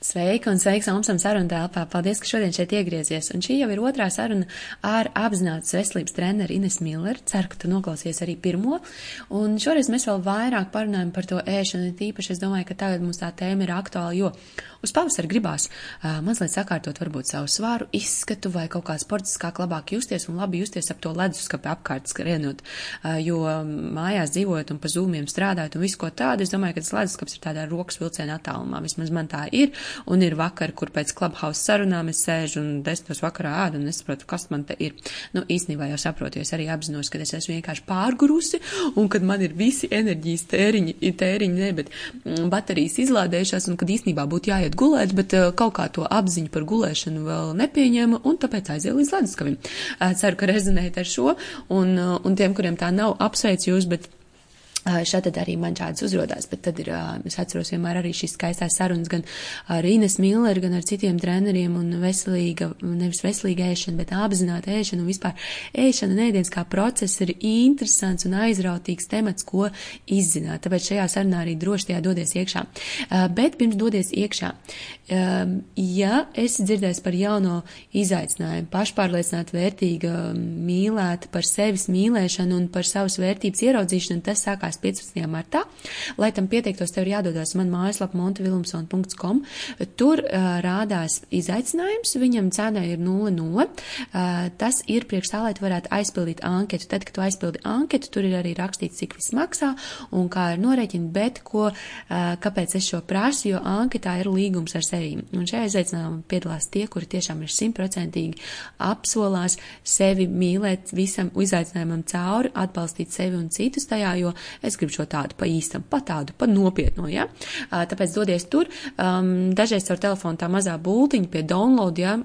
Sveika un sveiks Omsam sarunu telpā. Paldies, ka šodien šeit iegriezies. Un šī jau ir otrā saruna ar apzinātas veselības treneru Ines Milleru. Ceru, ka tu noklausies arī pirmo. Un šoreiz mēs vēl vairāk parunājam par to ēšanu. Tīpaši es domāju, ka tagad mums tā tēma ir aktuāla, jo uz pavasara gribās uh, mazliet sakārtot varbūt savu svāru, izskatu vai kaut kā sportiskāk labāk justies un labi justies ap to leduskapi apkārt skrienot. Uh, jo mājās dzīvojot un pa zūmiem strādājot un visu ko tādu, es domāju, ka tas leduskaps ir tādā rokas vilciena attālumā. Vismaz man tā ir un ir vakar, kur pēc klubhausa sarunām es sēžu un desmitos vakarā ēdu un nesaprotu, kas man te ir. Nu, īstenībā jau saprotu, es arī apzinos, ka es esmu vienkārši pārgurusi un kad man ir visi enerģijas tēriņi, tēriņi ne, bet mm, baterijas izlādējušās un kad īstenībā būtu jāiet gulēt, bet uh, kaut kā to apziņu par gulēšanu vēl nepieņēma un tāpēc aizēju līdz leduskavim. Ceru, ka rezonējat ar šo un, uh, un tiem, kuriem tā nav, apsveicu jūs, bet Šādi arī man šādas uzrodās, bet tad ir, es atceros vienmēr arī šīs skaistās sarunas gan ar Ines Milleru, gan ar citiem treneriem un veselīga, nevis veselīga ēšana, bet apzināta ēšana un vispār ēšana nēdienas kā process ir interesants un aizrautīgs temats, ko izzināt. Tāpēc šajā sarunā arī droši tajā dodies iekšā. Bet pirms dodies iekšā, ja esi dzirdējis par jauno izaicinājumu, pašpārliecināt vērtīga, mīlēt par sevis mīlēšanu un par savas vērtības ieraudzīšanu, tas sākās sākās 15. martā. Lai tam pieteiktos, tev ir jādodas man mājaslapa montevilumson.com. Tur uh, rādās izaicinājums, viņam cena ir 0,0. Uh, tas ir priekš tā, lai tu varētu aizpildīt anketu. Tad, kad tu aizpildi anketu, tur ir arī rakstīts, cik viss maksā un kā ir norēķina, bet ko, uh, kāpēc es šo prasu, jo anketā ir līgums ar sevi. Un šajā izaicinājumā piedalās tie, kuri tiešām ir simtprocentīgi apsolās sevi mīlēt visam izaicinājumam cauri, atbalstīt sevi un citus tajā, jo es gribu šo tādu pa īstam, pa tādu, pa nopietno, ja. Tāpēc dodies tur, um, dažreiz caur telefonu tā mazā būtiņa pie download, ja,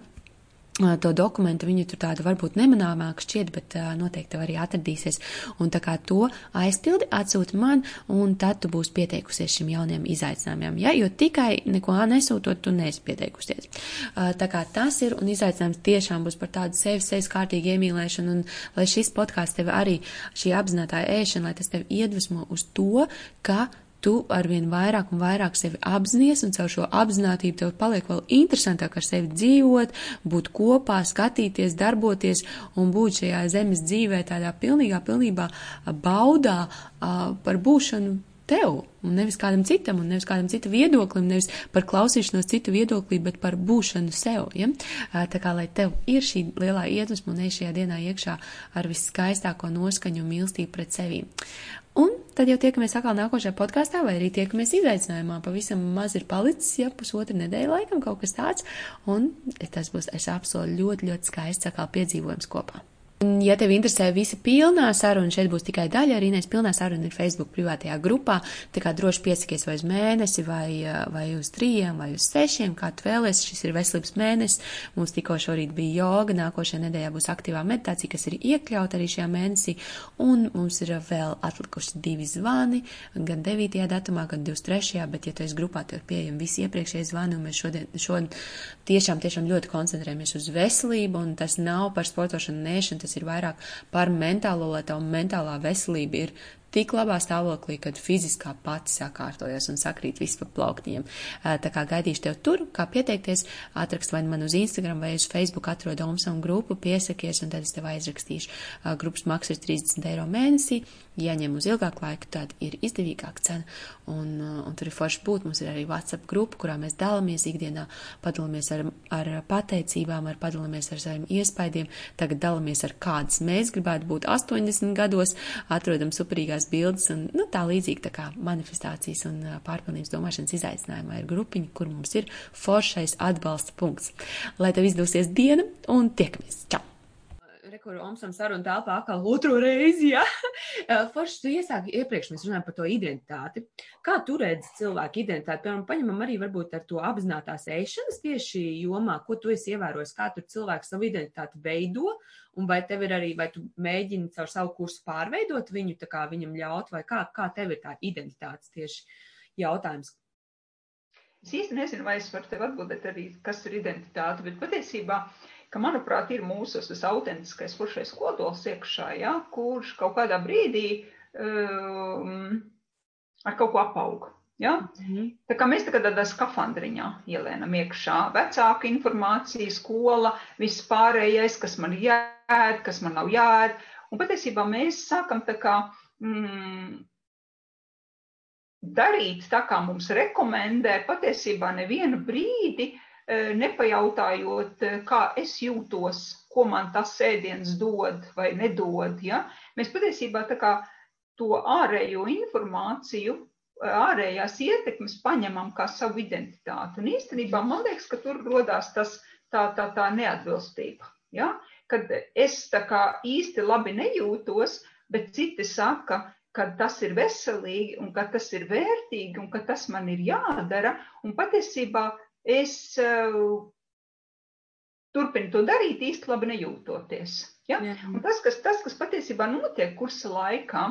to dokumentu, viņa tur tāda varbūt nemanāmāka šķiet, bet uh, noteikti arī atradīsies. Un tā kā to aizpildi, atsūti man, un tad tu būsi pieteikusies šim jaunajam izaicinājumam. Ja? Jo tikai neko nesūtot, tu neesi pieteikusies. Uh, tā kā tas ir, un izaicinājums tiešām būs par tādu sevi, sevis kārtīgu iemīlēšanu, un lai šis podkāsts tev arī šī apzinātā ēšana, lai tas tev iedvesmo uz to, ka tu arvien vairāk un vairāk sevi apzinājies, un caur šo apziņotību tev paliek vēl interesantāk ar sevi dzīvot, būt kopā, skatīties, darboties un būt šajā zemes dzīvē tādā pilnīgā, pilnībā baudā par būšanu tev, un nevis kādam citam, un nevis kādam citam viedoklim, nevis par klausīšanos citu viedoklī, bet par būšanu sev. Ja? Tā kā, lai tev ir šī lielā iedvesma un ej šajā dienā iekšā ar viskaistāko noskaņu un mīlestību pret sevi. Un tad jau tiekamies atkal nākošajā podkāstā, vai arī tiekamies izaicinājumā. Pavisam maz ir palicis, ja pusotra nedēļa laikam kaut kas tāds, un tas būs, es apsolu, ļoti, ļoti skaists atkal piedzīvojums kopā. Ja tev interesē visa pilnā saruna, šeit būs tikai daļa, arī nes pilnā saruna ir Facebook privātajā grupā, tā kā droši piesakies vai uz mēnesi, vai, vai uz trījiem, vai uz sešiem, kā tu vēlies, šis ir veselības mēnesis, mums tikko šorīt bija joga, nākošajā nedēļā būs aktīvā meditācija, kas ir iekļauta arī šajā mēnesī, un mums ir vēl atlikuši divi zvani, gan 9. datumā, gan 23. bet, ja tu esi grupā, tev ir pieejami visi iepriekšējie zvani, un mēs šodien, šodien tiešām, tiešām ļoti koncentrējamies uz veselību, un tas nav par sportošanu, nēšanu, tas ir vairāk par mentālo, lai tava mentālā veselība ir tik labā stāvoklī, kad fiziskā pati sakārtojas un sakrīt viss pa plauktiņiem. Tā kā gaidīšu tev tur, kā pieteikties, atrakst vai man uz Instagram vai uz Facebook atrod Omsam grupu, piesakies un tad es tev aizrakstīšu. Grupas maksa ir 30 eiro mēnesī, ieņem uz ilgāku laiku, tad ir izdevīgāka cena. Un, un tur ir forši būt. Mums ir arī WhatsApp grupa, kurā mēs dalāmies ikdienā, padalāmies ar, ar pateicībām, ar padalāmies ar saviem iespaidiem. Tagad dalāmies ar kādas mēs gribētu būt 80 gados, atrodam superīgās bildes un nu, tā līdzīgi tā kā manifestācijas un pārpilnības domāšanas izaicinājumā ir grupiņa, kur mums ir foršais atbalsta punkts. Lai tev izdosies diena un tiekamies! Čau! Kur Omsam saruna telpā atkal otro reizi, ja? Forši tu iesāki iepriekš, mēs runājam par to identitāti. Kā tu redzi cilvēku identitāti? Piemēram, paņemam arī varbūt ar to apzinātās ēšanas tieši jomā, ko tu esi ievērojis, kā tur cilvēks savu identitāti veido, un vai tev ir arī, vai tu mēģini caur savu kursu pārveidot viņu, tā kā viņam ļaut, vai kā, kā tev ir tā identitātes tieši jautājums? Es īsti nezinu, vai es varu tev atbildēt arī, kas ir identitāte, bet patiesībā uh, ka, manuprāt, ir mūsu tas autentiskais foršais kodols iekšā, ja, kurš kaut kādā brīdī um, ar kaut ko apauga. Ja? Mm -hmm. Tā kā mēs tagad tādā skafandriņā ielēnam iekšā vecāka informācija, skola, viss pārējais, kas man jāēd, kas man nav jāēd. Un patiesībā mēs sākam tā kā mm, darīt tā, kā mums rekomendē, patiesībā nevienu brīdi nepajautājot, e, kā es jūtos, ko man tas ēdiens dod vai nedod. Ja? Mēs patiesībā kā to ārējo informāciju ārējās ietekmes paņemam kā savu identitāti. Un īstenībā man liekas, ka tur rodās tas tā, tā, tā neatbilstība. Ja? Kad es tā kā īsti labi nejūtos, bet citi saka, ka tas ir veselīgi un ka tas ir vērtīgi un ka tas man ir jādara. Un patiesībā es uh, turpinu to darīt īsti labi nejūtoties. Ja? Un tas, kas, tas, kas patiesībā notiek kursa laikā,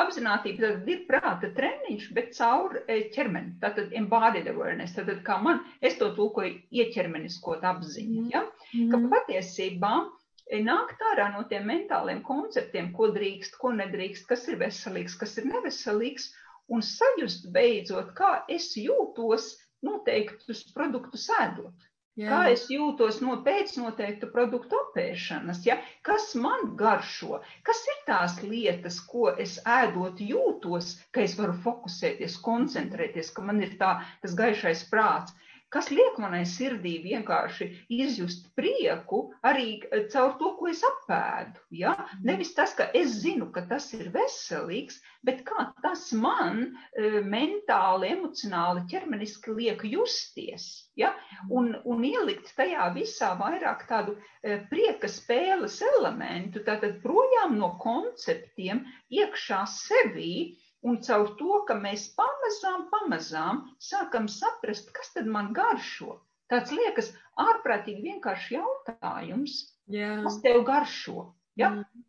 Apzinātība tad ir prāta treniņš, bet caur e, ķermeni. Tātad embodied awareness, tātad kā man, es to tulkoju ieķermeniskot apziņu, ja? Mm. ka patiesībā e, nākt ārā no tiem mentāliem konceptiem, ko drīkst, ko nedrīkst, kas ir veselīgs, kas ir neveselīgs, un sajust beidzot, kā es jūtos noteiktus produktus ēdot. Jā. Kā es jūtos no pēcnoteiktu produktu apēšanas, ja? kas man garšo, kas ir tās lietas, ko es ēdot jūtos, ka es varu fokusēties, koncentrēties, ka man ir tā, tas gaišais prāts kas liek manai sirdī vienkārši izjust prieku arī eh, caur to, ko es apēdu. Ja? Mhm. Nevis tas, ka es zinu, ka tas ir veselīgs, bet kā tas man uh, mentāli, emocionāli, ķermeniski liek justies. Ja? Mhm. Un, un ielikt tajā visā vairāk tādu uh, prieka spēles elementu, tātad projām no konceptiem iekšā sevī, Un caur to, ka mēs pamazām, pamazām sākam saprast, kas tad man garšo. Tāds liekas ārprātīgi vienkārši jautājums, Jā. kas tev garšo. Ja? Mm.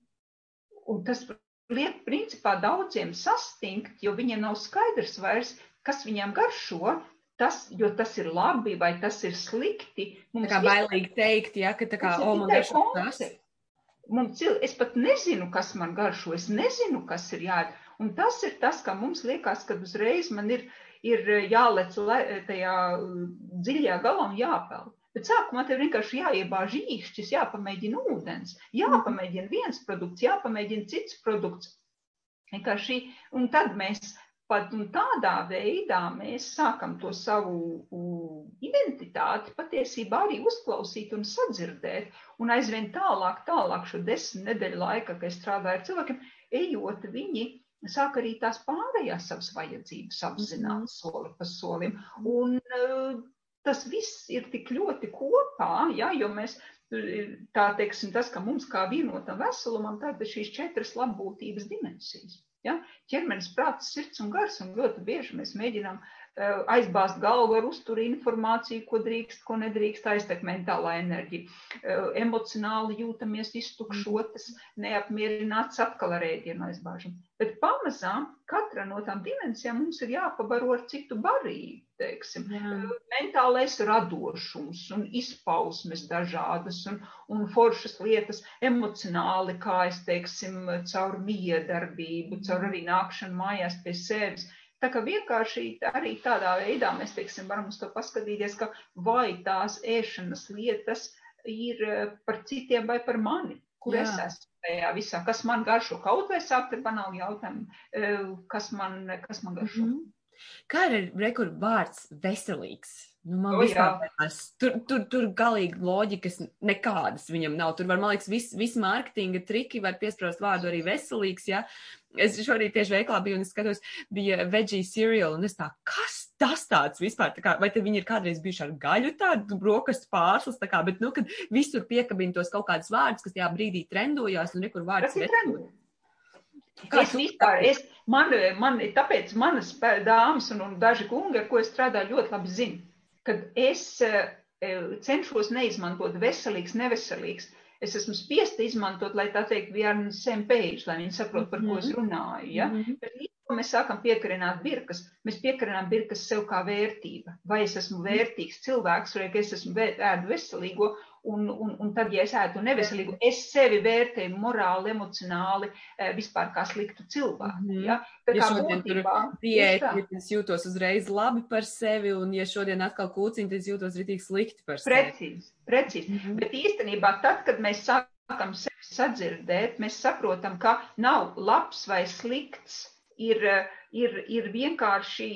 Un tas liek principā daudziem sastingt, jo viņiem nav skaidrs vairs, kas viņiem garšo, tas, jo tas ir labi vai tas ir slikti. Mums tā kā bailīgi teikt, ja, ka tā kā, o, man garšo tas. Mums, es pat nezinu, kas man garšo, es nezinu, kas ir jādara. Un tas ir tas, ka mums liekas, ka uzreiz man ir, ir jālec tajā uh, dziļajā galā un jāpeld. Bet sākumā tev vienkārši jāiebāž īšķis, jāpamēģina ūdens, jāpamēģina viens produkts, jāpamēģina cits produkts. Vienkārši, un tad mēs pat tādā veidā mēs sākam to savu identitāti patiesībā arī uzklausīt un sadzirdēt. Un aizvien tālāk, tālāk šo desmit nedēļu laika, kad es strādāju ar cilvēkiem, ejot, viņi sāk arī tās pārējās savas vajadzības apzināt mm. soli pa solim. Un uh, tas viss ir tik ļoti kopā, ja, jo mēs, tā teiksim, tas, ka mums kā vienotam veselumam, tad ir šīs četras labbūtības dimensijas. Ja? Ķermenis, prāts, sirds un gars, un ļoti bieži mēs mēģinām uh, Eh, aizbāzt galvu ar uzturu informāciju, ko drīkst, ko nedrīkst, aiztek mentālā enerģija. Eh, emocionāli jūtamies iztukšotas, neapmierināts atkal ar ēdienu aizbāžam. Bet pamazām katra no tām dimensijām mums ir jāpabaro ar citu barību. Teiksim, Jā. Eh, mentālais radošums un izpausmes dažādas un, un foršas lietas emocionāli, kā es teiksim, caur miedarbību, caur arī nākšanu mājās pie sevis Tā kā vienkārši arī tādā veidā mēs, teiksim, varam uz to paskatīties, ka vai tās ēšanas lietas ir eh, par citiem vai par mani, kur Jā. es esmu tajā visā, kas man garšo, kaut vai sākt ar banālu jautājumu, eh, kas man, kas man garšo. Mm -hmm. Kā ir rekords vārds veselīgs? Nu, man o, vispār, tur, tur, tur galīgi loģikas nekādas viņam nav. Tur var, man liekas, viss vis mārketinga triki var piesprost vārdu arī veselīgs, ja. Es šorīt tieši veiklā biju un es skatos, bija veggie cereal, un es tā, kas tas tāds vispār, tā kā, vai te viņi ir kādreiz bijuši ar gaļu tādu brokastu pārslas, tā kā, bet, nu, kad visur piekabina tos kaut kādus vārdus, kas tajā brīdī trendojās, un nekur vārds veselīgs. Kā es vispār, es, man, man, tāpēc manas dāmas un, un daži kungi, ar ko es strādāju, ļoti labi zina kad es eh, cenšos neizmantot veselīgs, neveselīgs. Es esmu spiesta izmantot, lai tā teikt, we are on the same page, lai viņi saprot, par ko es mhm. runāju. Ja? Mm -hmm. Bet mēs sākam piekarināt birkas, mēs piekarinām birkas sev kā vērtība. Vai es esmu vērtīgs cilvēks, vai es esmu ēdu veselīgo, Un, un, un tad, ja es ēdu neveselīgu, es sevi vērtēju morāli, emocionāli, eh, vispār kā sliktu cilvēku. Mm -hmm. ja? Tā ja kā būtībā, diēta, ja es jūtos uzreiz labi par sevi, un ja šodien atkal kūciņi, tad es jūtos ritīgi slikti par sevi. Precīzi, precīzi. Mm -hmm. Bet īstenībā tad, kad mēs sākam sevi sadzirdēt, mēs saprotam, ka nav labs vai slikts, ir, ir, ir vienkārši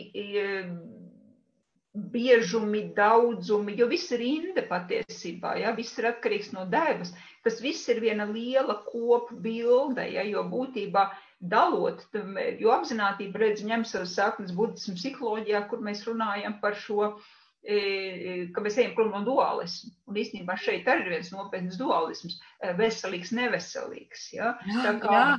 biežumi, daudzumi, jo viss ir inde patiesībā, ja, viss ir atkarīgs no devas. Tas viss ir viena liela kopa bilde, ja, jo būtībā dalot, jo apzinātība redz ņem savas saknes budismu psiholoģijā, kur mēs runājam par šo, e, ka mēs ejam prom no dualismu. Un īstenībā šeit arī ir viens nopietns dualisms, e, veselīgs, neveselīgs. Ja. Tā kā, jā.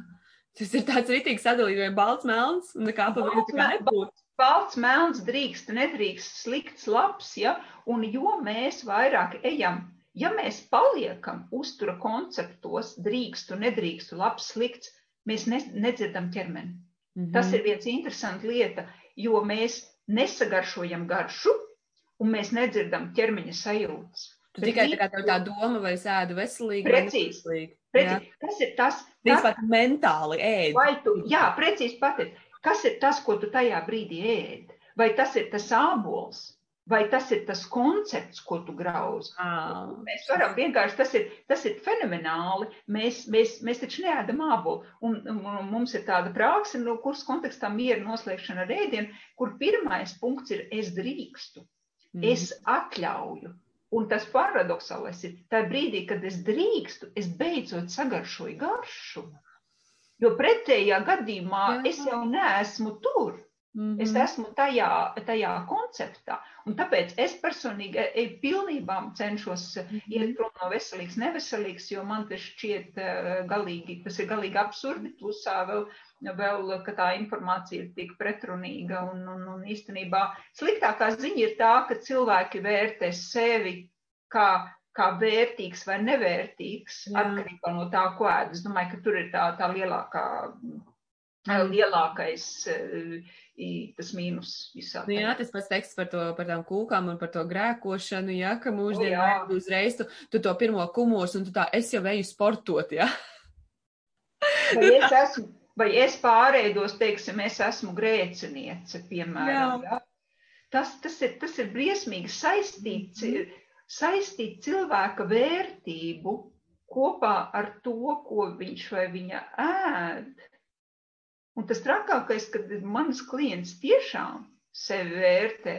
Tas ir tāds rītīgs sadalījums, balts, melns, un nekā pa vidu kā nebūtu balts, melns, drīkst, nedrīkst, slikts, labs, ja, un jo mēs vairāk ejam, ja mēs paliekam uztura konceptos, drīkstu, nedrīkstu, labs, slikts, mēs ne, nedzirdam ķermeni. Mm -hmm. Tas ir viens interesants lieta, jo mēs nesagaršojam garšu, un mēs nedzirdam ķermeņa sajūtas. Tu Bet tikai tā kā tā doma, vai es ēdu veselīgi, precīzi. Precīzi. Tas ir tas. Tas pat mentāli ēd. Vai tu, jā, precīzi pateikt. Kas ir tas, ko tu tajā brīdī ēd? Vai tas ir tas ābols, vai tas ir tas koncepts, ko tu grauž? Ah. Mēs varam vienkārši, tas ir, tas ir fenomenāli. Mēs, mēs, mēs taču neēdam ābolu. Un, un mums ir tāda praksa, no kuras kontekstā miera noslēgšana ar ēdienu, kur pirmais punkts ir es drīkstu, mm. es atļauju. Un tas paradoxālais ir, tajā brīdī, kad es drīkstu, es beidzot sagaršoju garšu. Jo pretējā gadījumā Jā. es jau neesmu tur. Mm -hmm. Es esmu tajā, tajā konceptā. Un tāpēc es personīgi e, e, pilnībā cenšos mm -hmm. iet prom no veselīgas, neveselīgas, jo man tas šķiet uh, galīgi, tas ir galīgi absurdi. Plusā vēl, vēl ka tā informācija ir tik pretrunīga. Un, un, un īstenībā sliktākā ziņa ir tā, ka cilvēki vērtē sevi kā kā vērtīgs vai nevērtīgs, Jā. atkarībā no tā, ko ēd. Es domāju, ka tur ir tā, tā lielākā, mm. lielākais tas mīnus visā. Nu, jā, tas pats teksts par, to, par tām kūkām un par to grēkošanu, jā, ka mūždienā oh, uzreiz tu, tu to pirmo kumos un tu tā, es jau eju sportot, jā. Vai es esmu, vai es pārēdos, teiksim, es esmu grēciniece, piemēram, jā. jā. Tas, tas, ir, tas ir briesmīgi saistīts. Mm saistīt cilvēka vērtību kopā ar to, ko viņš vai viņa ēd. Un tas trakākais, kad mans klients tiešām sevi vērtē,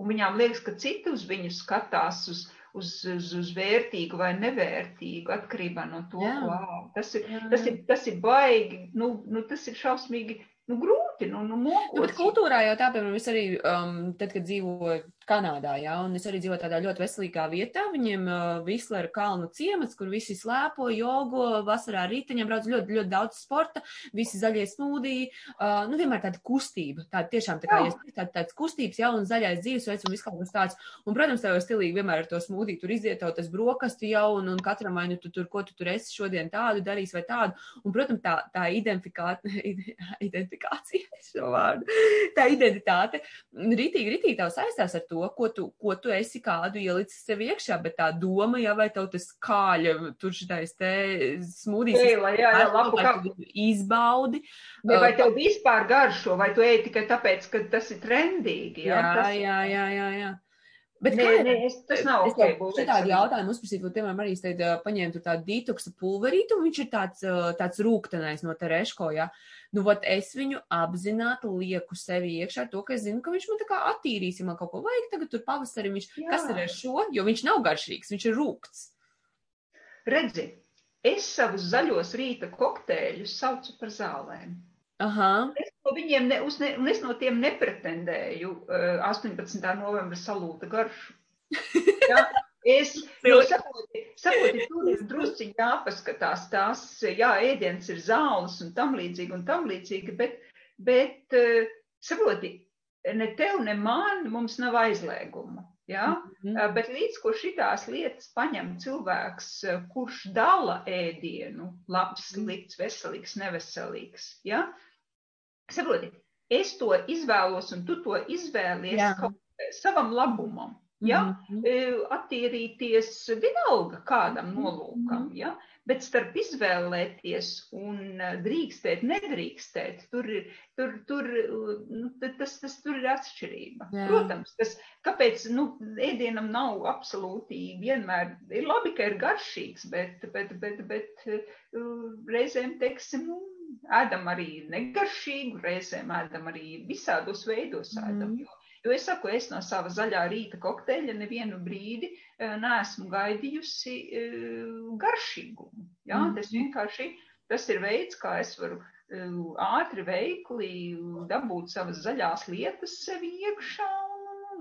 un viņām liekas, ka citi uz viņu skatās uz, uz, uz, uz vērtīgu vai nevērtīgu atkarībā no to, Jā. ēd. Tas ir, Jā. tas ir, tas ir baigi, nu, nu tas ir šausmīgi, nu grūti, nu, nu. Nu, bet kultūrā jau tā, piemēram, es arī, um, tad, kad dzīvoju Kanādā, jā, un es arī dzīvoju tādā ļoti veselīgā vietā. Viņiem uh, Vislera kalnu ciemats, kur visi slēpo, jogo, vasarā rītaņiem brauc ļoti, ļoti daudz sporta, visi zaļie smūdī, uh, nu vienmēr tāda kustība, tāda tiešām tā kā, ja tā, tāds kustības, jā, un zaļais dzīvesveids un viss kaut kas tāds. Un, protams, tev ir stilīgi vienmēr ar to smūdī tur iziet, tev tas brokastu jau, un, un katram vai nu tu tur, ko tu tur esi šodien tādu darīs vai tādu. Un, protams, tā, tā identifikācija, šo vārdu, tā identitāte, rītīgi, rītīgi tev saistās ar to, ko tu, ko tu esi kādu ielicis sev iekšā, bet tā doma, ja vai tev tas kāļa, tur šitais te smūdīs, jā, jā, jā, labu, kā izbaudi. Ne, vai tev vispār garšo, vai tu ej tikai tāpēc, ka tas ir trendīgi? Jā, jā, tas... jā, jā, jā, jā. Bet nē, nē, es, tas nav es ok. Es tādu jautājumu uzprasīju, jo, piemēram, arī es teicu, paņēmu tādu ditoksa pulverītu, un viņš ir tāds, tāds rūktenais no tereško, jā. Ja? nu, vat es viņu apzināti lieku sevi iekšā to, ka es zinu, ka viņš man tā kā attīrīs, ja man kaut ko vajag tagad tur pavasarī, viņš, Jā. kas ir ar šo, jo viņš nav garšīgs, viņš ir rūkts. Redzi, es savus zaļos rīta kokteļus saucu par zālēm. Aha. Es no viņiem ne, ne, un es no tiem nepretendēju uh, 18. novembra salūta garšu. Ja? Es nu, saprotu, saproti, tur ir drusciņi jāpaskatās tās, jā, ēdiens ir zāles un tam līdzīgi un tam līdzīgi, bet, bet eh, saproti, ne tev, ne man mums nav aizlieguma. Ja? Mm -hmm. Bet līdz ko šitās lietas paņem cilvēks, eh, kurš dala ēdienu, labs, slikts, veselīgs, neveselīgs, ja? Saproti, es to izvēlos un tu to izvēlies Jā. kaut savam labumam. Ja? Mm -hmm. Attīrīties vienalga kādam nolūkam. Mm -hmm. ja? Bet starp izvēlēties un drīkstēt, nedrīkstēt, tur tur, tur, nu, tas, tas, tur ir atšķirība. Jā. Protams, tas, kāpēc nu, ēdienam nav absolūti vienmēr, ir labi, ka ir garšīgs, bet, bet, bet, bet reizēm, teiksim, nu, ēdam arī negaršīgu, reizēm ēdam arī visādos veidos ēdam. Mm. Jo Jo es saku, es no sava zaļā rīta kokteļa nevienu brīdi eh, neesmu gaidījusi eh, garšīgumu. Jā, mm. tas vienkārši tas ir veids, kā es varu eh, ātri, veikli dabūt savas zaļās lietas sev iekšā.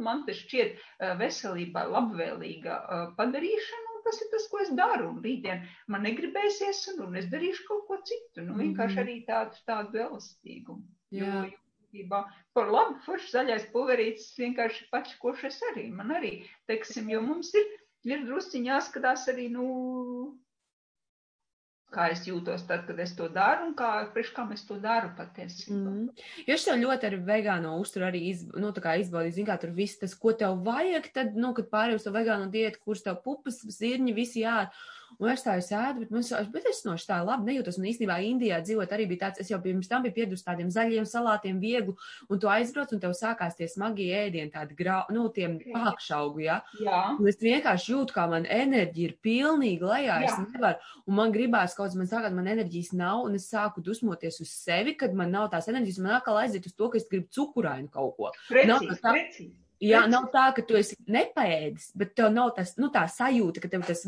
Man tas šķiet veselībai labvēlīga padarīšana, tas ir tas, ko es daru. Un rītdien man negribēsies, un es darīšu kaut ko citu. Nu, vienkārši mm. arī tādu, tādu elastīgumu. Jo, jo par labu foršu zaļais puverītis vienkārši pats, kurš es arī, man arī, teiksim, jo mums ir, ir drusciņi jāskatās arī, nu, kā es jūtos tad, kad es to daru un kā, priekš kā es to daru patiesībā. Mm. Jo es tev ļoti ar vegāno uzturu arī iz, nu, izbaudīju, zin kā tur viss tas, ko tev vajag, tad, nu, kad pārējus to vegāno dietu, kurš tev pupas, zirņi, visi jā. Un es tā jau sēdu, bet, man, bet es no tā labi nejūtos. Un īstenībā Indijā dzīvot arī bija tāds, es jau pirms tam biju piedus tādiem zaļiem salātiem, vieglu, un tu aizbrauc, un tev sākās tie smagie ēdieni, tādi grau, nu, tiem pākšaugu, jā. jā. Un es vienkārši jūtu, kā man enerģija ir pilnīgi lejā, jā. es nevaru, un man gribās kaut kas, man sākās, man enerģijas nav, un es sāku dusmoties uz sevi, kad man nav tās enerģijas, man atkal aiziet uz to, ka es gribu cukurainu kaut ko. Precīzi, nav, tā, precīzi. Jā, nav tā, ka tu esi nepaēdis, bet tev nav tas, nu, tā sajūta, ka tev tas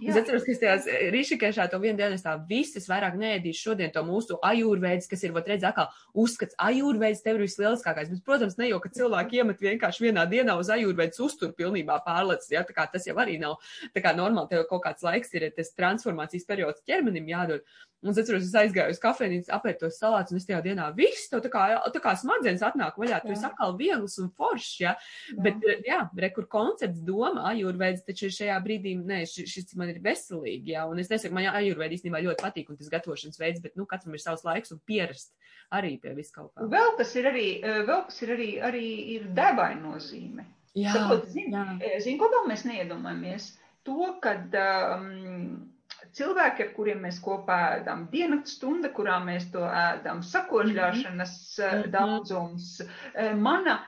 viegums. Es atceros, ka es tajās eh, Rišikēšā to vienu dienu es tā visas vairāk neēdīšu šodien to mūsu ajūrveids, kas ir, vat redz, atkal uzskats, ajūrveids tev ir vislieliskākais. Bet, protams, ne jau, ka cilvēki iemet vienkārši vienā dienā uz ajūrveids uztur pilnībā pārlecis, ja, tā kā tas jau arī nav, tā kā normāli tev kaut kāds laiks ir, tas transformācijas periods ķermenim jādod. Un es atceros, es aizgāju uz kafejnīcu, apēdu tos salātus, un es tajā dienā viss, tev tā kā, tā kā smadzenes atnāk vaļā, tu esi atkal viegls un foršs, ja. Jā. Bet, jā, re, kur koncepts doma, ajurveids, taču šajā brīdī, nē, šis, šis man ir veselīgi, jā, un es nesaku, man ajurveidi īstenībā ļoti patīk, un tas gatavošanas veids, bet, nu, katram ir savs laiks un pierast arī pie vis kaut kā. Vēl kas ir arī, eh, vēl kas ir arī, arī ir debai nozīme. Jā, Sakot, zin, jā. Eh, zin, ko vēl mēs neiedomājamies? To, kad um, cilvēki, ar kuriem mēs kopā ēdam, diennakts stunda, kurā mēs to ēdam, sakožļāšanas mm -hmm. daudzums, eh, mana,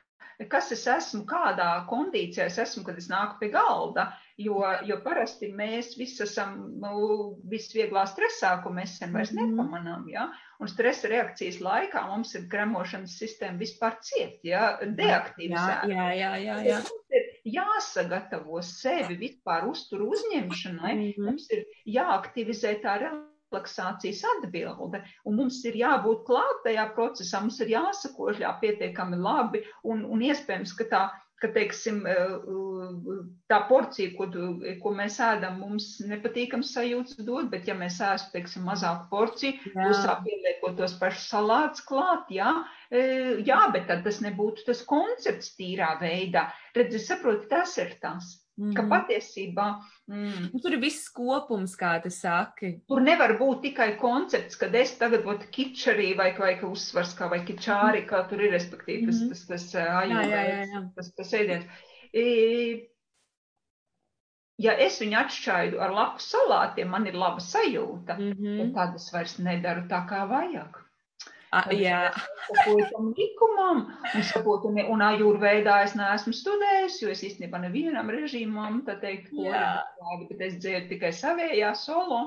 kas es esmu, kādā kondīcijā es esmu, kad es nāku pie galda, jo, jo parasti mēs visi esam nu, visvieglā stresā, ko mēs sen vairs mhm. nepamanām, ja? un stresa reakcijas laikā mums ir kremošanas sistēma vispār ciet, ja? deaktivizēta. Jā, jā, jā, jā. jā jāsagatavo sevi vispār uzturu uzņemšanai, mm -hmm. mums ir jāaktivizē tā relaksācijas atbilde, un mums ir jābūt klāt tajā procesā, mums ir jāsakožļā pietiekami labi, un, un iespējams, ka tā ka, teiksim, eh, tā porcija, ko, ko mēs ēdam, mums nepatīkams sajūtas dod, bet ja mēs ēstu, teiksim, mazāku porciju, pusā pieliekot tos pašus salātus klāt, jā, eh, jā, bet tad tas nebūtu tas koncepts tīrā veidā. Redz, es saprotu, tas ir tas. Mm. Ka mhm. patiesībā mm, nu, tur ir viss kopums, kā tu saki. Tur nevar būt tikai koncepts, ka es tagad būtu kičarī vai, vai ka uzsvars kā vai kičāri, kā tur ir, respektīvi, tas, mm. tas, tas, ajūvēs, tas, tas ēdiens. E, ja es viņu atšķaidu ar lapu salātiem, man ir laba sajūta, mm -hmm. tad es vairs nedaru tā, kā vajag. Saprotam likumam, un saprotu, ne, un ajūrveidā es neesmu studējis, jo es īstenībā nevienam režīmam, tā teikt, arī, bet es dzēru tikai savējā solo.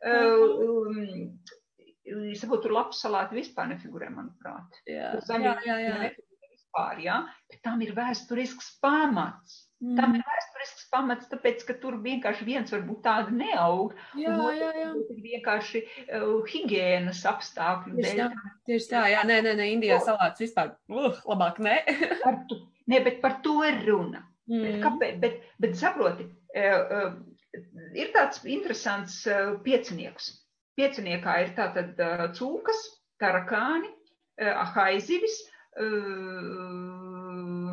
Uh, um, saprotu, tur labs salāti vispār nefigurē, manuprāt. Jā, jā, jā. jā. Vispār, jā, bet tam ir vēsturisks pamats. Mm. Tam ir vēsturisks pamats, tāpēc, ka tur vienkārši viens varbūt tāda neaug. Jā, jā, jā. Ir vienkārši uh, higienas apstākļu tieši dēļ. Tā, tieši tā, jā, nē, nē, nē, Indijā oh. salāts vispār, uh, labāk nē. par tu, nē, bet par to ir runa. Mm. Bet, kāpēc, bet, bet saproti, uh, uh, ir tāds interesants uh, piecinieks. Pieciniekā ir tātad uh, cūkas, tarakāni, uh, haizivis, uh,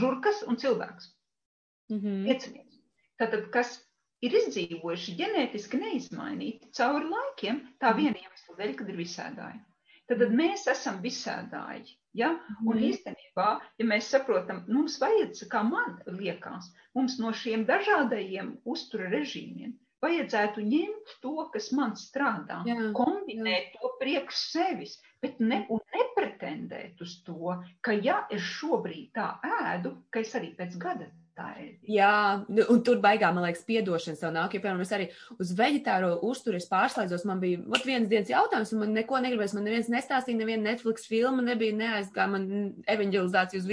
žurkas un cilvēks. Mm -hmm. Piecinieks. Tātad, kas ir izdzīvojuši ģenētiski neizmainīti cauri laikiem, tā mhm. viena iemesla dēļ, kad ir visādāji. tad, mēs esam visādāji. Ja? Un mm. īstenībā, ja mēs saprotam, mums vajadz, kā man liekas, mums no šiem dažādajiem uztura režīmiem vajadzētu ņemt to, kas man strādā, jā, kombinēt jā. to priekš sevis, bet ne, un nepretendēt uz to, ka ja es šobrīd tā ēdu, ka es arī pēc gada Jā, nu, un tur baigā, man liekas, piedošana sev nāk. Ja, piemēram, es arī uz veģetāro uzturu pārslēdzos, man bija ot, viens dienas jautājums, un man neko negribēs. Man neviens nestāstīja, neviena Netflix filma nebija neaizgāja, man evanģelizācija uz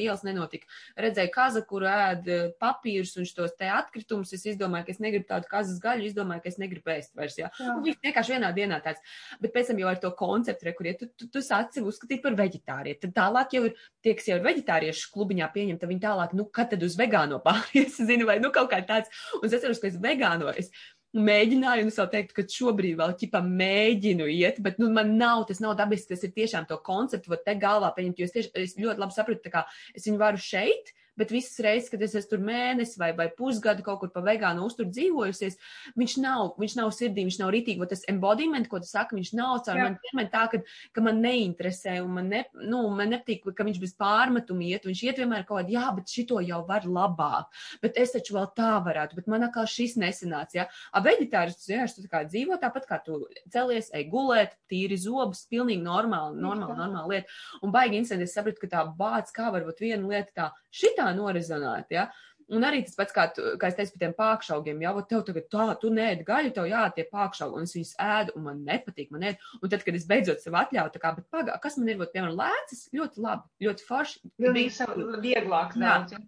ielas nenotika. Redzēju kaza, kuru ēd papīrus un šos te atkritumus. Es izdomāju, ka es negribu tādu kazas gaļu, izdomāju, ka es negribu ēst vairs. Jā. Jā. Un viss vienkārši vienā dienā tāds. Bet pēc tam jau ar to konceptu, re, kur ja tu, tu, tu sāc sev uzskatīt par veģetārietu, tad tālāk jau ir tie, kas jau ir veģetāriešu klubiņā pieņemta, viņi tālāk, nu, kad tad uz vegāno pārējais, zinu, vai nu kaut kā tāds. Un es atceros, ka es vegāno. Es, mēģināju, un es vēl teiktu, ka šobrīd vēl ķipa mēģinu iet, bet, nu, man nav, tas nav dabiski, tas ir tiešām to konceptu, var te galvā pieņemt, jo es tieši, es ļoti labi sapratu, tā kā es viņu varu šeit, bet visas reizes, kad es esmu tur mēnesi vai, vai pusgadu kaut kur pa vegānu uzturu dzīvojusies, viņš nav, viņš nav sirdī, viņš nav ritīgi, tas embodiment, ko tu saki, viņš nav caur man ķermeni tā, ka, ka man neinteresē un man, ne, nu, man nepatīk, ka viņš bez pārmetumu iet, viņš iet vienmēr kaut kādā, jā, bet šito jau var labāk, bet es taču vēl tā varētu, bet man atkal šis nesanāca, jā. A veģetāris, jā, tu tā kā dzīvo tāpat kā tu celies, ej gulēt, tīri zobus, pilnīgi normāli, normāli, normāli lieta. Un baigi incidenti, es sapratu, ka tā bāc, kā varbūt viena lieta tā, šitā norezonēt. Ja? Un arī tas pats, kā, tu, kā es teicu par tiem pākšaugiem, jau tev tagad tā, tu nēdi gaļu, tev jātie pākšaugi, un es viņus ēdu, un man nepatīk, man ēd. Un tad, kad es beidzot sev atļauju, tā kā, bet pagā, kas man ir, vat, piemēram, lēcas, ļoti labi, ļoti forši. Vieglāk daudz. Ja?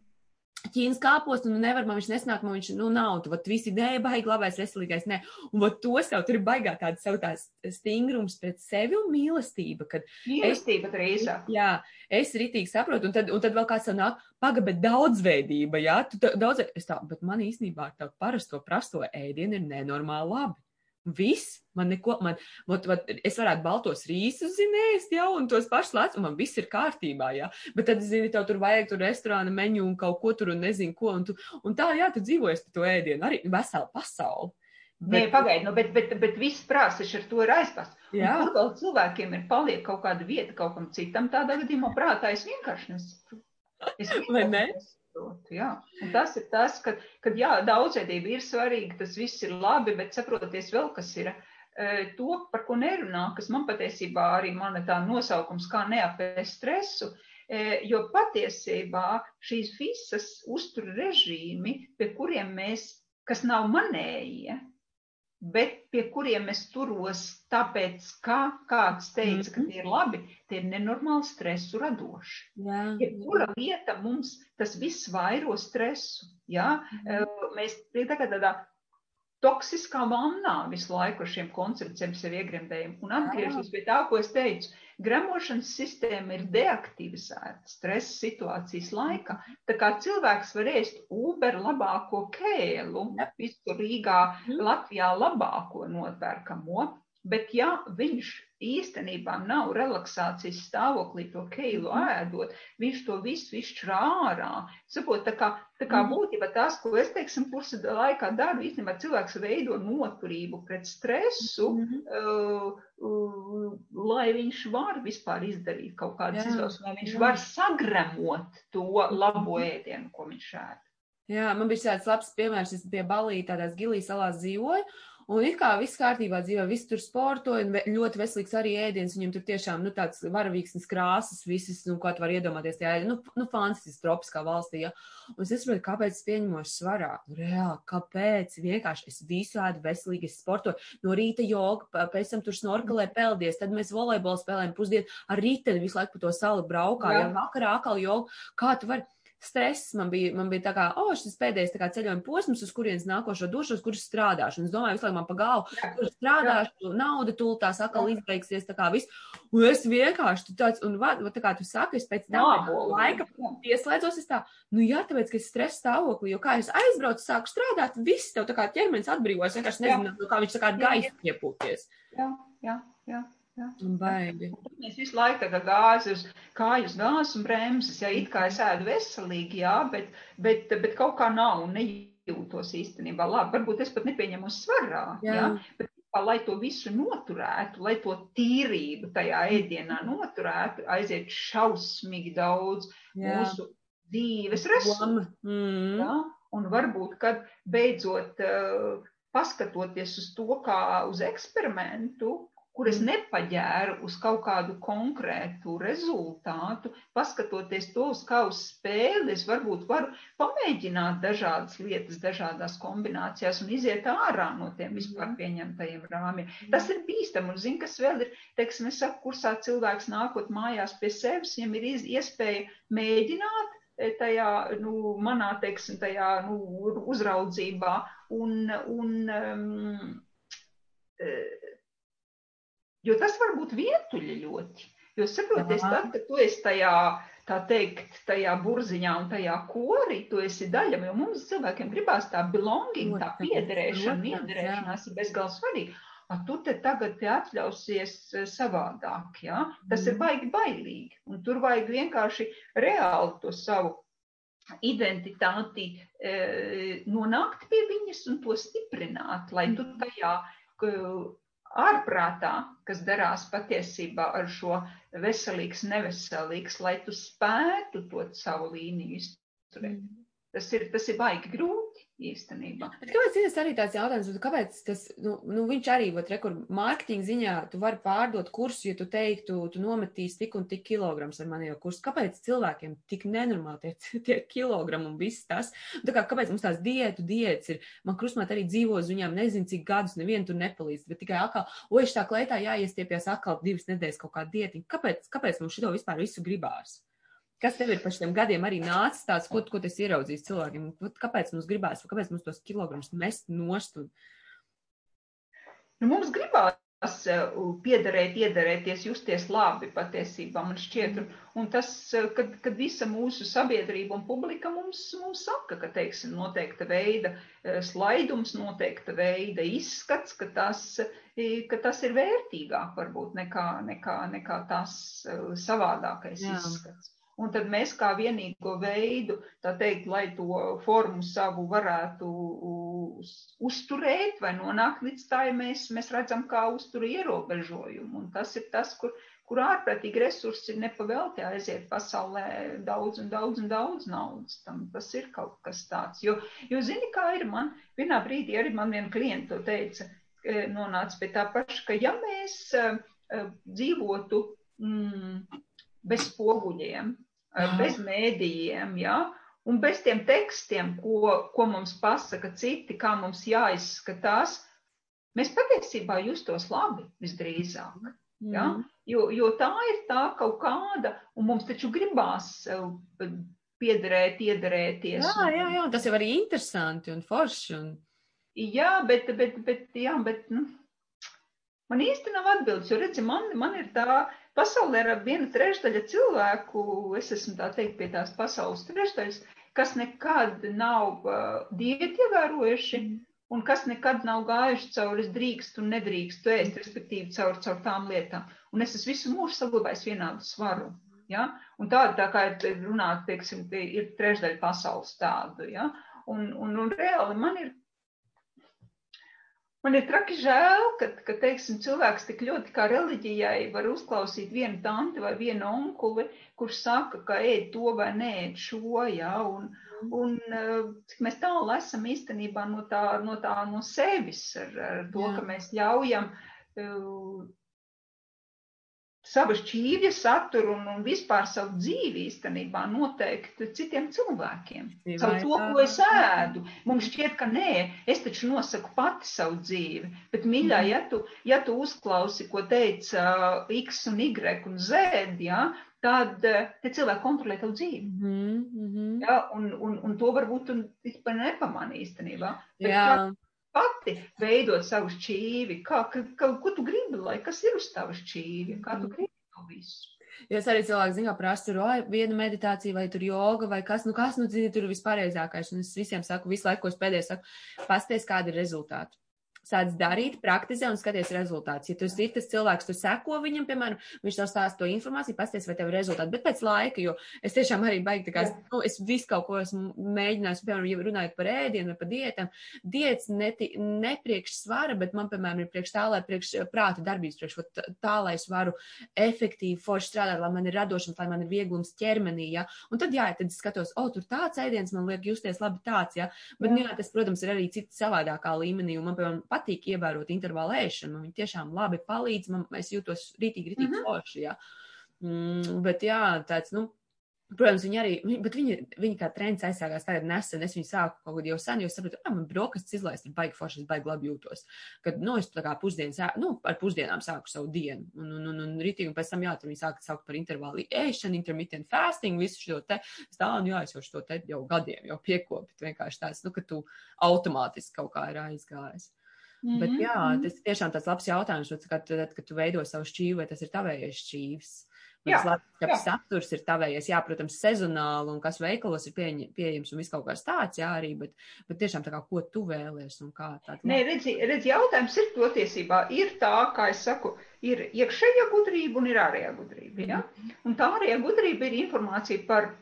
Ķīnas kāpostu, nu nevar, man viņš nesnāk, man viņš, nu nav, tu, vat visi nē, baigi labais, veselīgais, nē. Un vat to sev, tur ir baigā tāda sev tās stingrums pret sevi un mīlestība, kad. Mīlestība drīzāk. Jā, es ritīgi saprotu, un tad, un tad vēl kāds tev nāk, paga, bet daudzveidība, jā, tu daudz, es tā, bet man īstenībā tā parasto prasto ēdienu ir nenormāli labi. Viss, man neko, man, vat, vat, es varētu baltos rīsus zinēst, jau, un tos pašus lēts, un man viss ir kārtībā, jā. Bet tad, zini, tev tur vajag tur restorāna meņu un kaut ko tur un nezinu ko, un, tu, un tā, jā, tu dzīvojies par to ēdienu, arī veselu pasauli. Bet, Nē, pagaidi, nu, bet, bet, bet viss prāsis ar to ir aizpast. Jā. Un kur vēl cilvēkiem ir paliek kaut kāda vieta kaut kam citam, tādā gadījumā prātā es vienkārši nesaprotu. Es Vai ne? Nesaprotu saprotu. Jā. Un tas ir tas, ka, kad jā, daudzveidība ir svarīga, tas viss ir labi, bet saproties vēl, kas ir e, to, par ko nerunā, kas man patiesībā arī mana tā nosaukums, kā neapēst stresu, e, jo patiesībā šīs visas uztur režīmi, pie kuriem mēs, kas nav manējie, bet pie kuriem es turos, tāpēc, kā kāds teica, ka mhm. tie ir labi, tie ir nenormāli stresu radoši. Jā, ja kura lieta mums tas viss vairo stresu, jā, mm -hmm. mēs tagad tādā toksiskā vannā visu laiku ar šiem koncepcijiem sev iegremdējam. Un atgriežos pie tā, ko es teicu, Gremošanas sistēma ir deaktivizēta stresa situācijas laikā. Tā kā cilvēks var ēst Uber labāko kēlu, visur Rīgā, mhm. Latvijā labāko nopērkamo, bet ja viņš īstenībā nav relaksācijas stāvoklī to keilu mhm. ēdot, viņš to visu izšķir ārā. Sapot, tā kā, tā kā mhm. būtībā tas, ko es, teiksim, kursa laikā daru, īstenībā cilvēks veido noturību pret stresu, mm -hmm. uh, uh, lai viņš var vispār izdarīt kaut kādas izvēles, lai viņš jā. var sagremot to labo mhm. ēdienu, ko viņš ēd. Jā, man bija tāds labs piemērs, es pie Balī tādās Gilijas salās dzīvoju, Un it kā viss kārtībā dzīvo, viss tur sportoja, un ļoti veselīgs arī ēdiens. Viņam tur tiešām, nu, tāds varavīksnes krāsas, visas, nu, ko tu vari iedomāties tajā, nu, nu fantastiski tropiskā valstī, ja. Un es saprotu, kāpēc es pieņemu svarā. Nu, reāli, kāpēc? Vienkārši es visu ēdu veselīgi, es sportoju. No rīta joga, pēc tam tur snorkelē peldies, tad mēs volejbolu spēlējam pusdienu, ar rīteni visu laiku pa to salu braukā, ja vakarā atkal joga. Kā tu vari? Stress man bija, man bija tā kā, oh, šis pēdējais kā ceļojuma posms, uz kurienes nākošo došos, kurš strādāšu. Un es domāju, visu laiku man pa galvu, kur strādāšu, jā. nauda tultās atkal izbeigsies, tā kā viss. Un es vienkārši tāds, un va, tā kā tu saki, es pēc tam laika pieslēdzos, es tā, nu jā, tāpēc, ka es stress stāvoklī, jo kā es aizbraucu, sāku strādāt, viss tev tā kā ķermenis atbrīvojas, vienkārši nezinu, jā. kā viņš tā kā gaisa iepūties. Jā, jā, jā. Baigi. Mēs visu laiku tā gāzi uz kājas gāzes un bremzes, ja it kā es ēdu veselīgi, jā, bet, bet, bet kaut kā nav un nejūtos īstenībā labi. Varbūt es pat nepieņemu svarā, jā. jā? Bet lai to visu noturētu, lai to tīrību tajā ēdienā noturētu, aiziet šausmīgi daudz Jā. mūsu dzīves resursu. Mm. Ja? Un varbūt, kad beidzot uh, paskatoties uz to kā uz eksperimentu, kur es nepaģēru uz kaut kādu konkrētu rezultātu, paskatoties to uz kā uz spēli, es varbūt varu pamēģināt dažādas lietas, dažādās kombinācijās un iziet ārā no tiem vispār mm. pieņemtajiem rāmjiem. Tas ir bīstami, un zinu, kas vēl ir, teiksim, es saku, kursā cilvēks nākot mājās pie sevis, viņam ir iespēja mēģināt e, tajā, nu, manā, teiksim, tajā, nu, uzraudzībā un, un um, Jo tas var būt vientuļi ļoti. Jo saproties, tad, kad tu esi tajā, tā teikt, tajā burziņā un tajā korī, tu esi daļa, jo mums cilvēkiem gribās tā belonging, tā piederēšana, iederēšanās ir bezgalīgi svarīga. A, tu te tagad te atļausies e, savādāk, ja? Tas ir mm. baigi bailīgi. Un tur vajag vienkārši reāli to savu identitāti e, nonākt pie viņas un to stiprināt, lai tu mm. tajā ārprātā, kas darās patiesībā ar šo veselīgs, neveselīgs, lai tu spētu to savu līniju izturēt. Mm. Tas ir, tas ir baigi grūti īstenībā. Bet kāpēc ir arī tāds jautājums, kāpēc tas, nu, nu viņš arī, vat, rekur, mārketinga ziņā, tu vari pārdot kursu, ja tu teiktu, tu nometīs tik un tik kilograms ar mani jau kursu. Kāpēc cilvēkiem tik nenormāli tie, tie kilogrami un viss tas? Tā kā, kāpēc mums tās diētu, diētas ir, man krusmāt arī dzīvo uz viņām, nezinu, cik gadus nevienu tur nepalīdz, bet tikai atkal, oi, šā kleitā jāiestiepjas atkal divas nedēļas kaut kā diētiņa. Kāpēc, kāpēc mums šito vispār visu gribās? Kas tev ir pa šiem gadiem arī nācis tāds, ko, ko tas ieraudzījis cilvēkiem? Kāpēc mums gribās, kāpēc mums tos kilogramus mest nost? Un... Nu, mums gribās uh, piederēt, iederēties, justies labi patiesībā, man šķiet. Un, un tas, uh, kad, kad visa mūsu sabiedrība un publika mums, mums saka, ka, teiksim, noteikta veida uh, slaidums, noteikta veida izskats, ka tas, ka tas ir vērtīgāk varbūt nekā, nekā, nekā tas savādākais Jā. izskats. Un tad mēs kā vienīgo veidu, tā teikt, lai to formu savu varētu uz, uzturēt vai nonākt līdz tā, ja mēs, mēs redzam kā uzturu ierobežojumu. Un tas ir tas, kur, kur ārprātīgi resursi nepavēlti aiziet pasaulē daudz un daudz un daudz naudas. Tam tas ir kaut kas tāds. Jo, jo zini, kā ir man, vienā brīdī arī man viena klienta to teica, e, nonāca pie tā paša, ka ja mēs uh, dzīvotu mm, bez spoguļiem, bez mēdījiem, ja? un bez tiem tekstiem, ko, ko mums pasaka citi, kā mums jāizskatās, mēs patiesībā justos labi visdrīzāk. Ja? Jo, jo tā ir tā kaut kāda, un mums taču gribās piederēt, iederēties. Jā, jā, jā, tas jau arī interesanti un forši. Un... Jā, bet, bet, bet, jā, bet nu, man īsti nav atbildes, jo redzi, man, man ir tā, Pasaulē ir viena trešdaļa cilvēku, es esmu tā teikt pie tās pasaules trešdaļas, kas nekad nav uh, diētu ievērojuši un kas nekad nav gājuši cauri drīkst un nedrīkst ēst, respektīvi caur, caur tām lietām. Un es esmu visu mūžu saglabājis vienādu svaru. Ja? Un tāda, tā kā ir runāt, teiksim, ir trešdaļa pasaules tādu. Ja? Un, un, un reāli man ir Man ir traki žēl, ka, ka teiksim, cilvēks tik ļoti kā reliģijai var uzklausīt vienu tanti vai vienu onkuli, kurš saka, ka ēd to vai nē, šo, ja, un, un eh, cik mēs tālu esam īstenībā no tā, no tā no sevis ar, ar to, Jā. ka mēs ļaujam uh, savu šķīvja saturu un, un vispār savu dzīvi īstenībā noteikt citiem cilvēkiem. Savu to, ko es ēdu. Mums šķiet, ka nē, es taču nosaku pati savu dzīvi. Bet, mīļā, mm. ja tu, ja tu uzklausi, ko teica uh, X un Y un Z, ja, tad uh, te cilvēki kontrolē tavu dzīvi. Mm -hmm. ja, un, un, un to varbūt tu vispār nepamanī īstenībā. Bet, Jā. Kā, pati veidot savu šķīvi, kā, ka, ka, ko tu gribi, lai kas ir uz tava šķīvi, kā tu mm. gribi to visu. Jo es arī cilvēku ziņā prasu, tur vai viena meditācija, vai tur joga, vai kas, nu kas, nu, zini, tur ir vispareizākais. Un es visiem saku, visu laiku, ko es pēdējais saku, pasties, kāda ir rezultāti. Sāc darīt, praktizē un skaties rezultātus. Ja tu esi tas cilvēks, tu seko viņam, piemēram, viņš tev stāsta to informāciju, pasties, vai tev ir rezultāti. Bet pēc laika, jo es tiešām arī baigi, tā kā, nu, es visu kaut ko esmu mēģinājis, piemēram, ja runājot par ēdienu vai par diētām, diētas neti, ne priekš svara, bet man, piemēram, ir priekš tā, lai priekš prāta darbības, priekš tā, lai es varu efektīvi forši strādāt, lai man ir radošums, lai man ir vieglums ķermenī, ja. Un tad, jā, tad es skatos, o, tur tāds ēdiens man liek justies labi tāds, ja. Bet, jā. nu, jā, tas, protams, ir arī cits savādākā līmenī, un man, piemēram, patīk ievērot intervālu ēšanu. Viņi tiešām labi palīdz, man, es jūtos rītīgi, rītīgi mm -hmm. forši, jā. Mm, bet jā, tāds, nu, Protams, viņi arī, bet viņi, viņi kā trends aizsākās tagad nesen, es viņu sāku kaut kad jau sen, jo sapratu, ah, man brokastis izlaist ir baigi forši, es baigi labi jūtos. Kad, nu, es tā kā pusdienas, nu, ar pusdienām sāku savu dienu, un, un, un, un rītīgi, un pēc tam, jā, tur viņi sāka saukt par intervālu ēšanu, intermittent fasting, visu šo te, es tā, un jā, es jau šo te jau gadiem jau piekopit, vienkārši tāds, nu, ka tu automātiski kaut kā ir aizgājis. Mm -hmm. Bet jā, mhm. tas tiešām tāds labs jautājums, kad, tad, kad tu veido savu šķīvi, vai tas ir tavējais šķīvis. Jā, jā. saturs ir tavējies, jā, protams, sezonāli un kas veikalos ir pieņ, pieejams un viss kaut kāds tāds, jā, arī, bet, bet tiešām tā kā, ko tu vēlies un kā tā. Nē, redzi, redzi, jautājums ir patiesībā, ir tā, kā es saku, ir iekšējā gudrība un ir ārējā gudrība, jā. Mm. Un tā ārējā gudrība ir informācija par,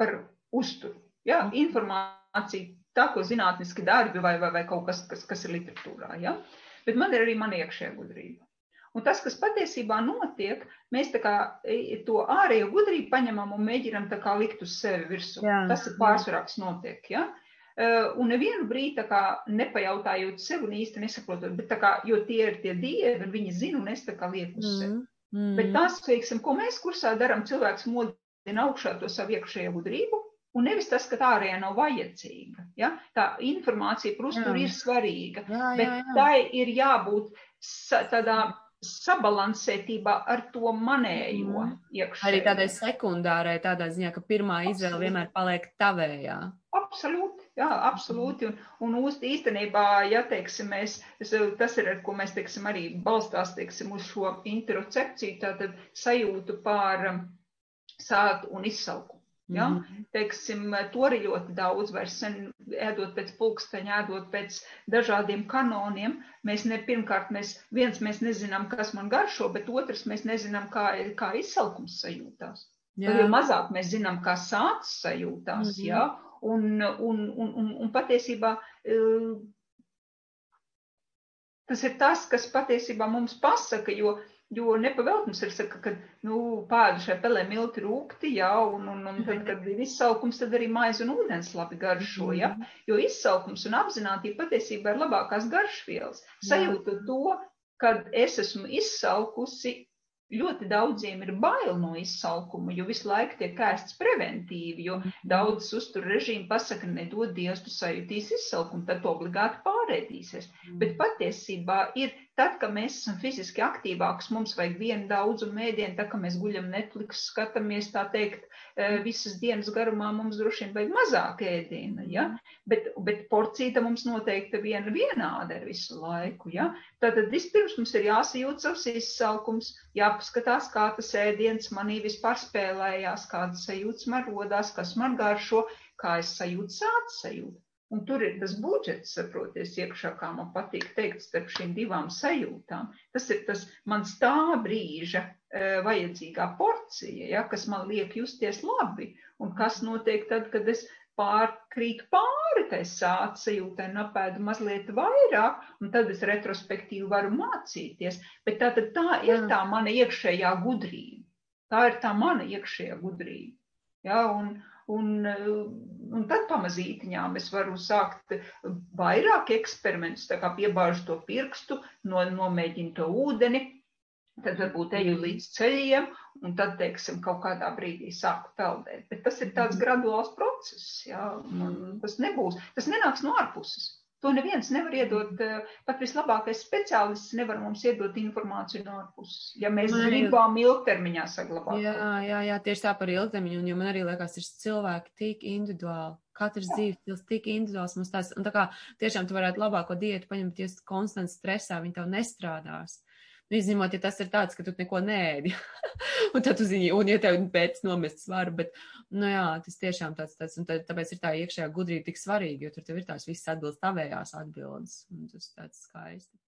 par uzturu, jā, informācija tā, ko zinātniski darbi vai, vai, vai kaut kas, kas, kas ir literatūrā. Ja? Bet man ir arī mana iekšējā gudrība. Un tas, kas patiesībā notiek, mēs kā, e, to ārējo gudrību paņemam un mēģinam likt uz sevi virsū. Jā, tas ir pārsvarā, kas notiek. Ja? E, un nevienu brīdi kā, nepajautājot sev un īsti nesaprotot, bet kā, jo tie ir tie dievi, un viņi zina, un es tā kā lieku uz sevi. Mm, mm. Bet tas, teiksim, ko mēs kursā darām, cilvēks modina augšā to savu iekšējo gudrību, Un nevis tas, ka tā ārējā nav vajadzīga. Ja? Tā informācija par uzturu ir svarīga, jā, jā, bet jā. tai ir jābūt sa tādā sabalansētībā ar to manējo mm. iekšēji. Arī tādai sekundārai, tādā ziņā, ka pirmā izvēle vienmēr paliek tavējā. Absolūti, jā, absolūti. Un, un uz, īstenībā, ja teiksim, mēs, tas ir, ar ko mēs teiksim, arī balstās teiksim, uz šo interocepciju, tātad sajūtu pār um, sātu un izsaukumu. Ja? -hmm. Teiksim, to arī ļoti daudz vairs sen ēdot pēc pulksteņa, ēdot pēc dažādiem kanoniem. Mēs ne, pirmkārt, mēs, viens, mēs nezinām, kas man garšo, bet otrs, mēs nezinām, kā, kā izsalkums sajūtās. Jā. Jau mazāk mēs zinām, kā sācis sajūtās, mm -hmm. ja? un, un, un, un, un patiesībā eh, tas ir tas, kas patiesībā mums pasaka, jo Jo nepavēlt mums ir saka, ka, nu, pādi šai pelē milti rūkti, jā, un, un, un tad, kad ir izsaukums, tad arī maize un ūdens labi garšo, jā. Mhm. Jo izsaukums un apzinātība patiesībā ir labākās garšvielas. Sajūta to, kad es esmu izsaukusi, ļoti daudziem ir bail no izsalkuma, jo visu laiku tiek ēsts preventīvi, jo mhm. daudzas uztur režīmi pasaka, nedod Dievs, tu sajūtīs izsalkumu, tad obligāti pārēdīsies. Bet patiesībā ir Tad, kad mēs esam fiziski aktīvāki, mums vajag vienu daudzumu mēdienu, tā kā mēs guļam Netflix, skatāmies, tā teikt, e, visas dienas garumā mums droši vien vajag mazāk ēdiena, ja? bet, bet porcija mums noteikti viena vienāda ir visu laiku, ja? Tātad vispirms mums ir jāsajūt savs izsalkums, jāpaskatās, kā tas ēdiens manī vispār spēlējās, kādas sajūtas man rodās, kas man garšo, kā es sajūtu sāc sajūtu. Un tur ir tas budžets, saproties, iekšā, kā man patīk teikt, starp šīm divām sajūtām. Tas ir tas mans tā brīža e, vajadzīgā porcija, ja, kas man liek justies labi, un kas notiek tad, kad es pārkrītu pāri tai sāta sajūtai un apēdu mazliet vairāk, un tad es retrospektīvi varu mācīties. Bet tā tā ir tā mana iekšējā gudrība. Tā ir tā mana iekšējā gudrība. Ja, un, Un, eh, un tad pamazītiņām es varu sākt vairāk eksperimentus, tā kā piebāžu to pirkstu, no, nomēģinu to ūdeni, tad varbūt eju līdz ceļiem, un tad, teiksim, kaut kādā brīdī sāku peldēt. Bet tas ir tāds mhm. graduāls process, jā, un tas nebūs, tas nenāks no ārpuses. To neviens nevar iedot, eh, pat vislabākais speciālists nevar mums iedot informāciju no ārpuses, ja mēs man gribam ilgtermiņā saglabāt. Jā, jā, jā, tieši tā par ilgtermiņu, un jo man arī liekas, ir cilvēki tik individuāli, katrs dzīves stils tik individuāls mums tās, un tā kā tiešām tu varētu labāko diētu paņemt, ja esi konstants stresā, viņi tev nestrādās. Nu, izņemot, ja tas ir tāds, ka tu neko nēdi. un tad tu zini, un ja tev pēc nomest svaru, bet, nu jā, tas tiešām tāds, tāds, un tā, tāpēc ir tā iekšējā gudrība tik svarīga, jo tur tev ir tās visas atbildes tavējās atbildes, un tas tāds skaisti.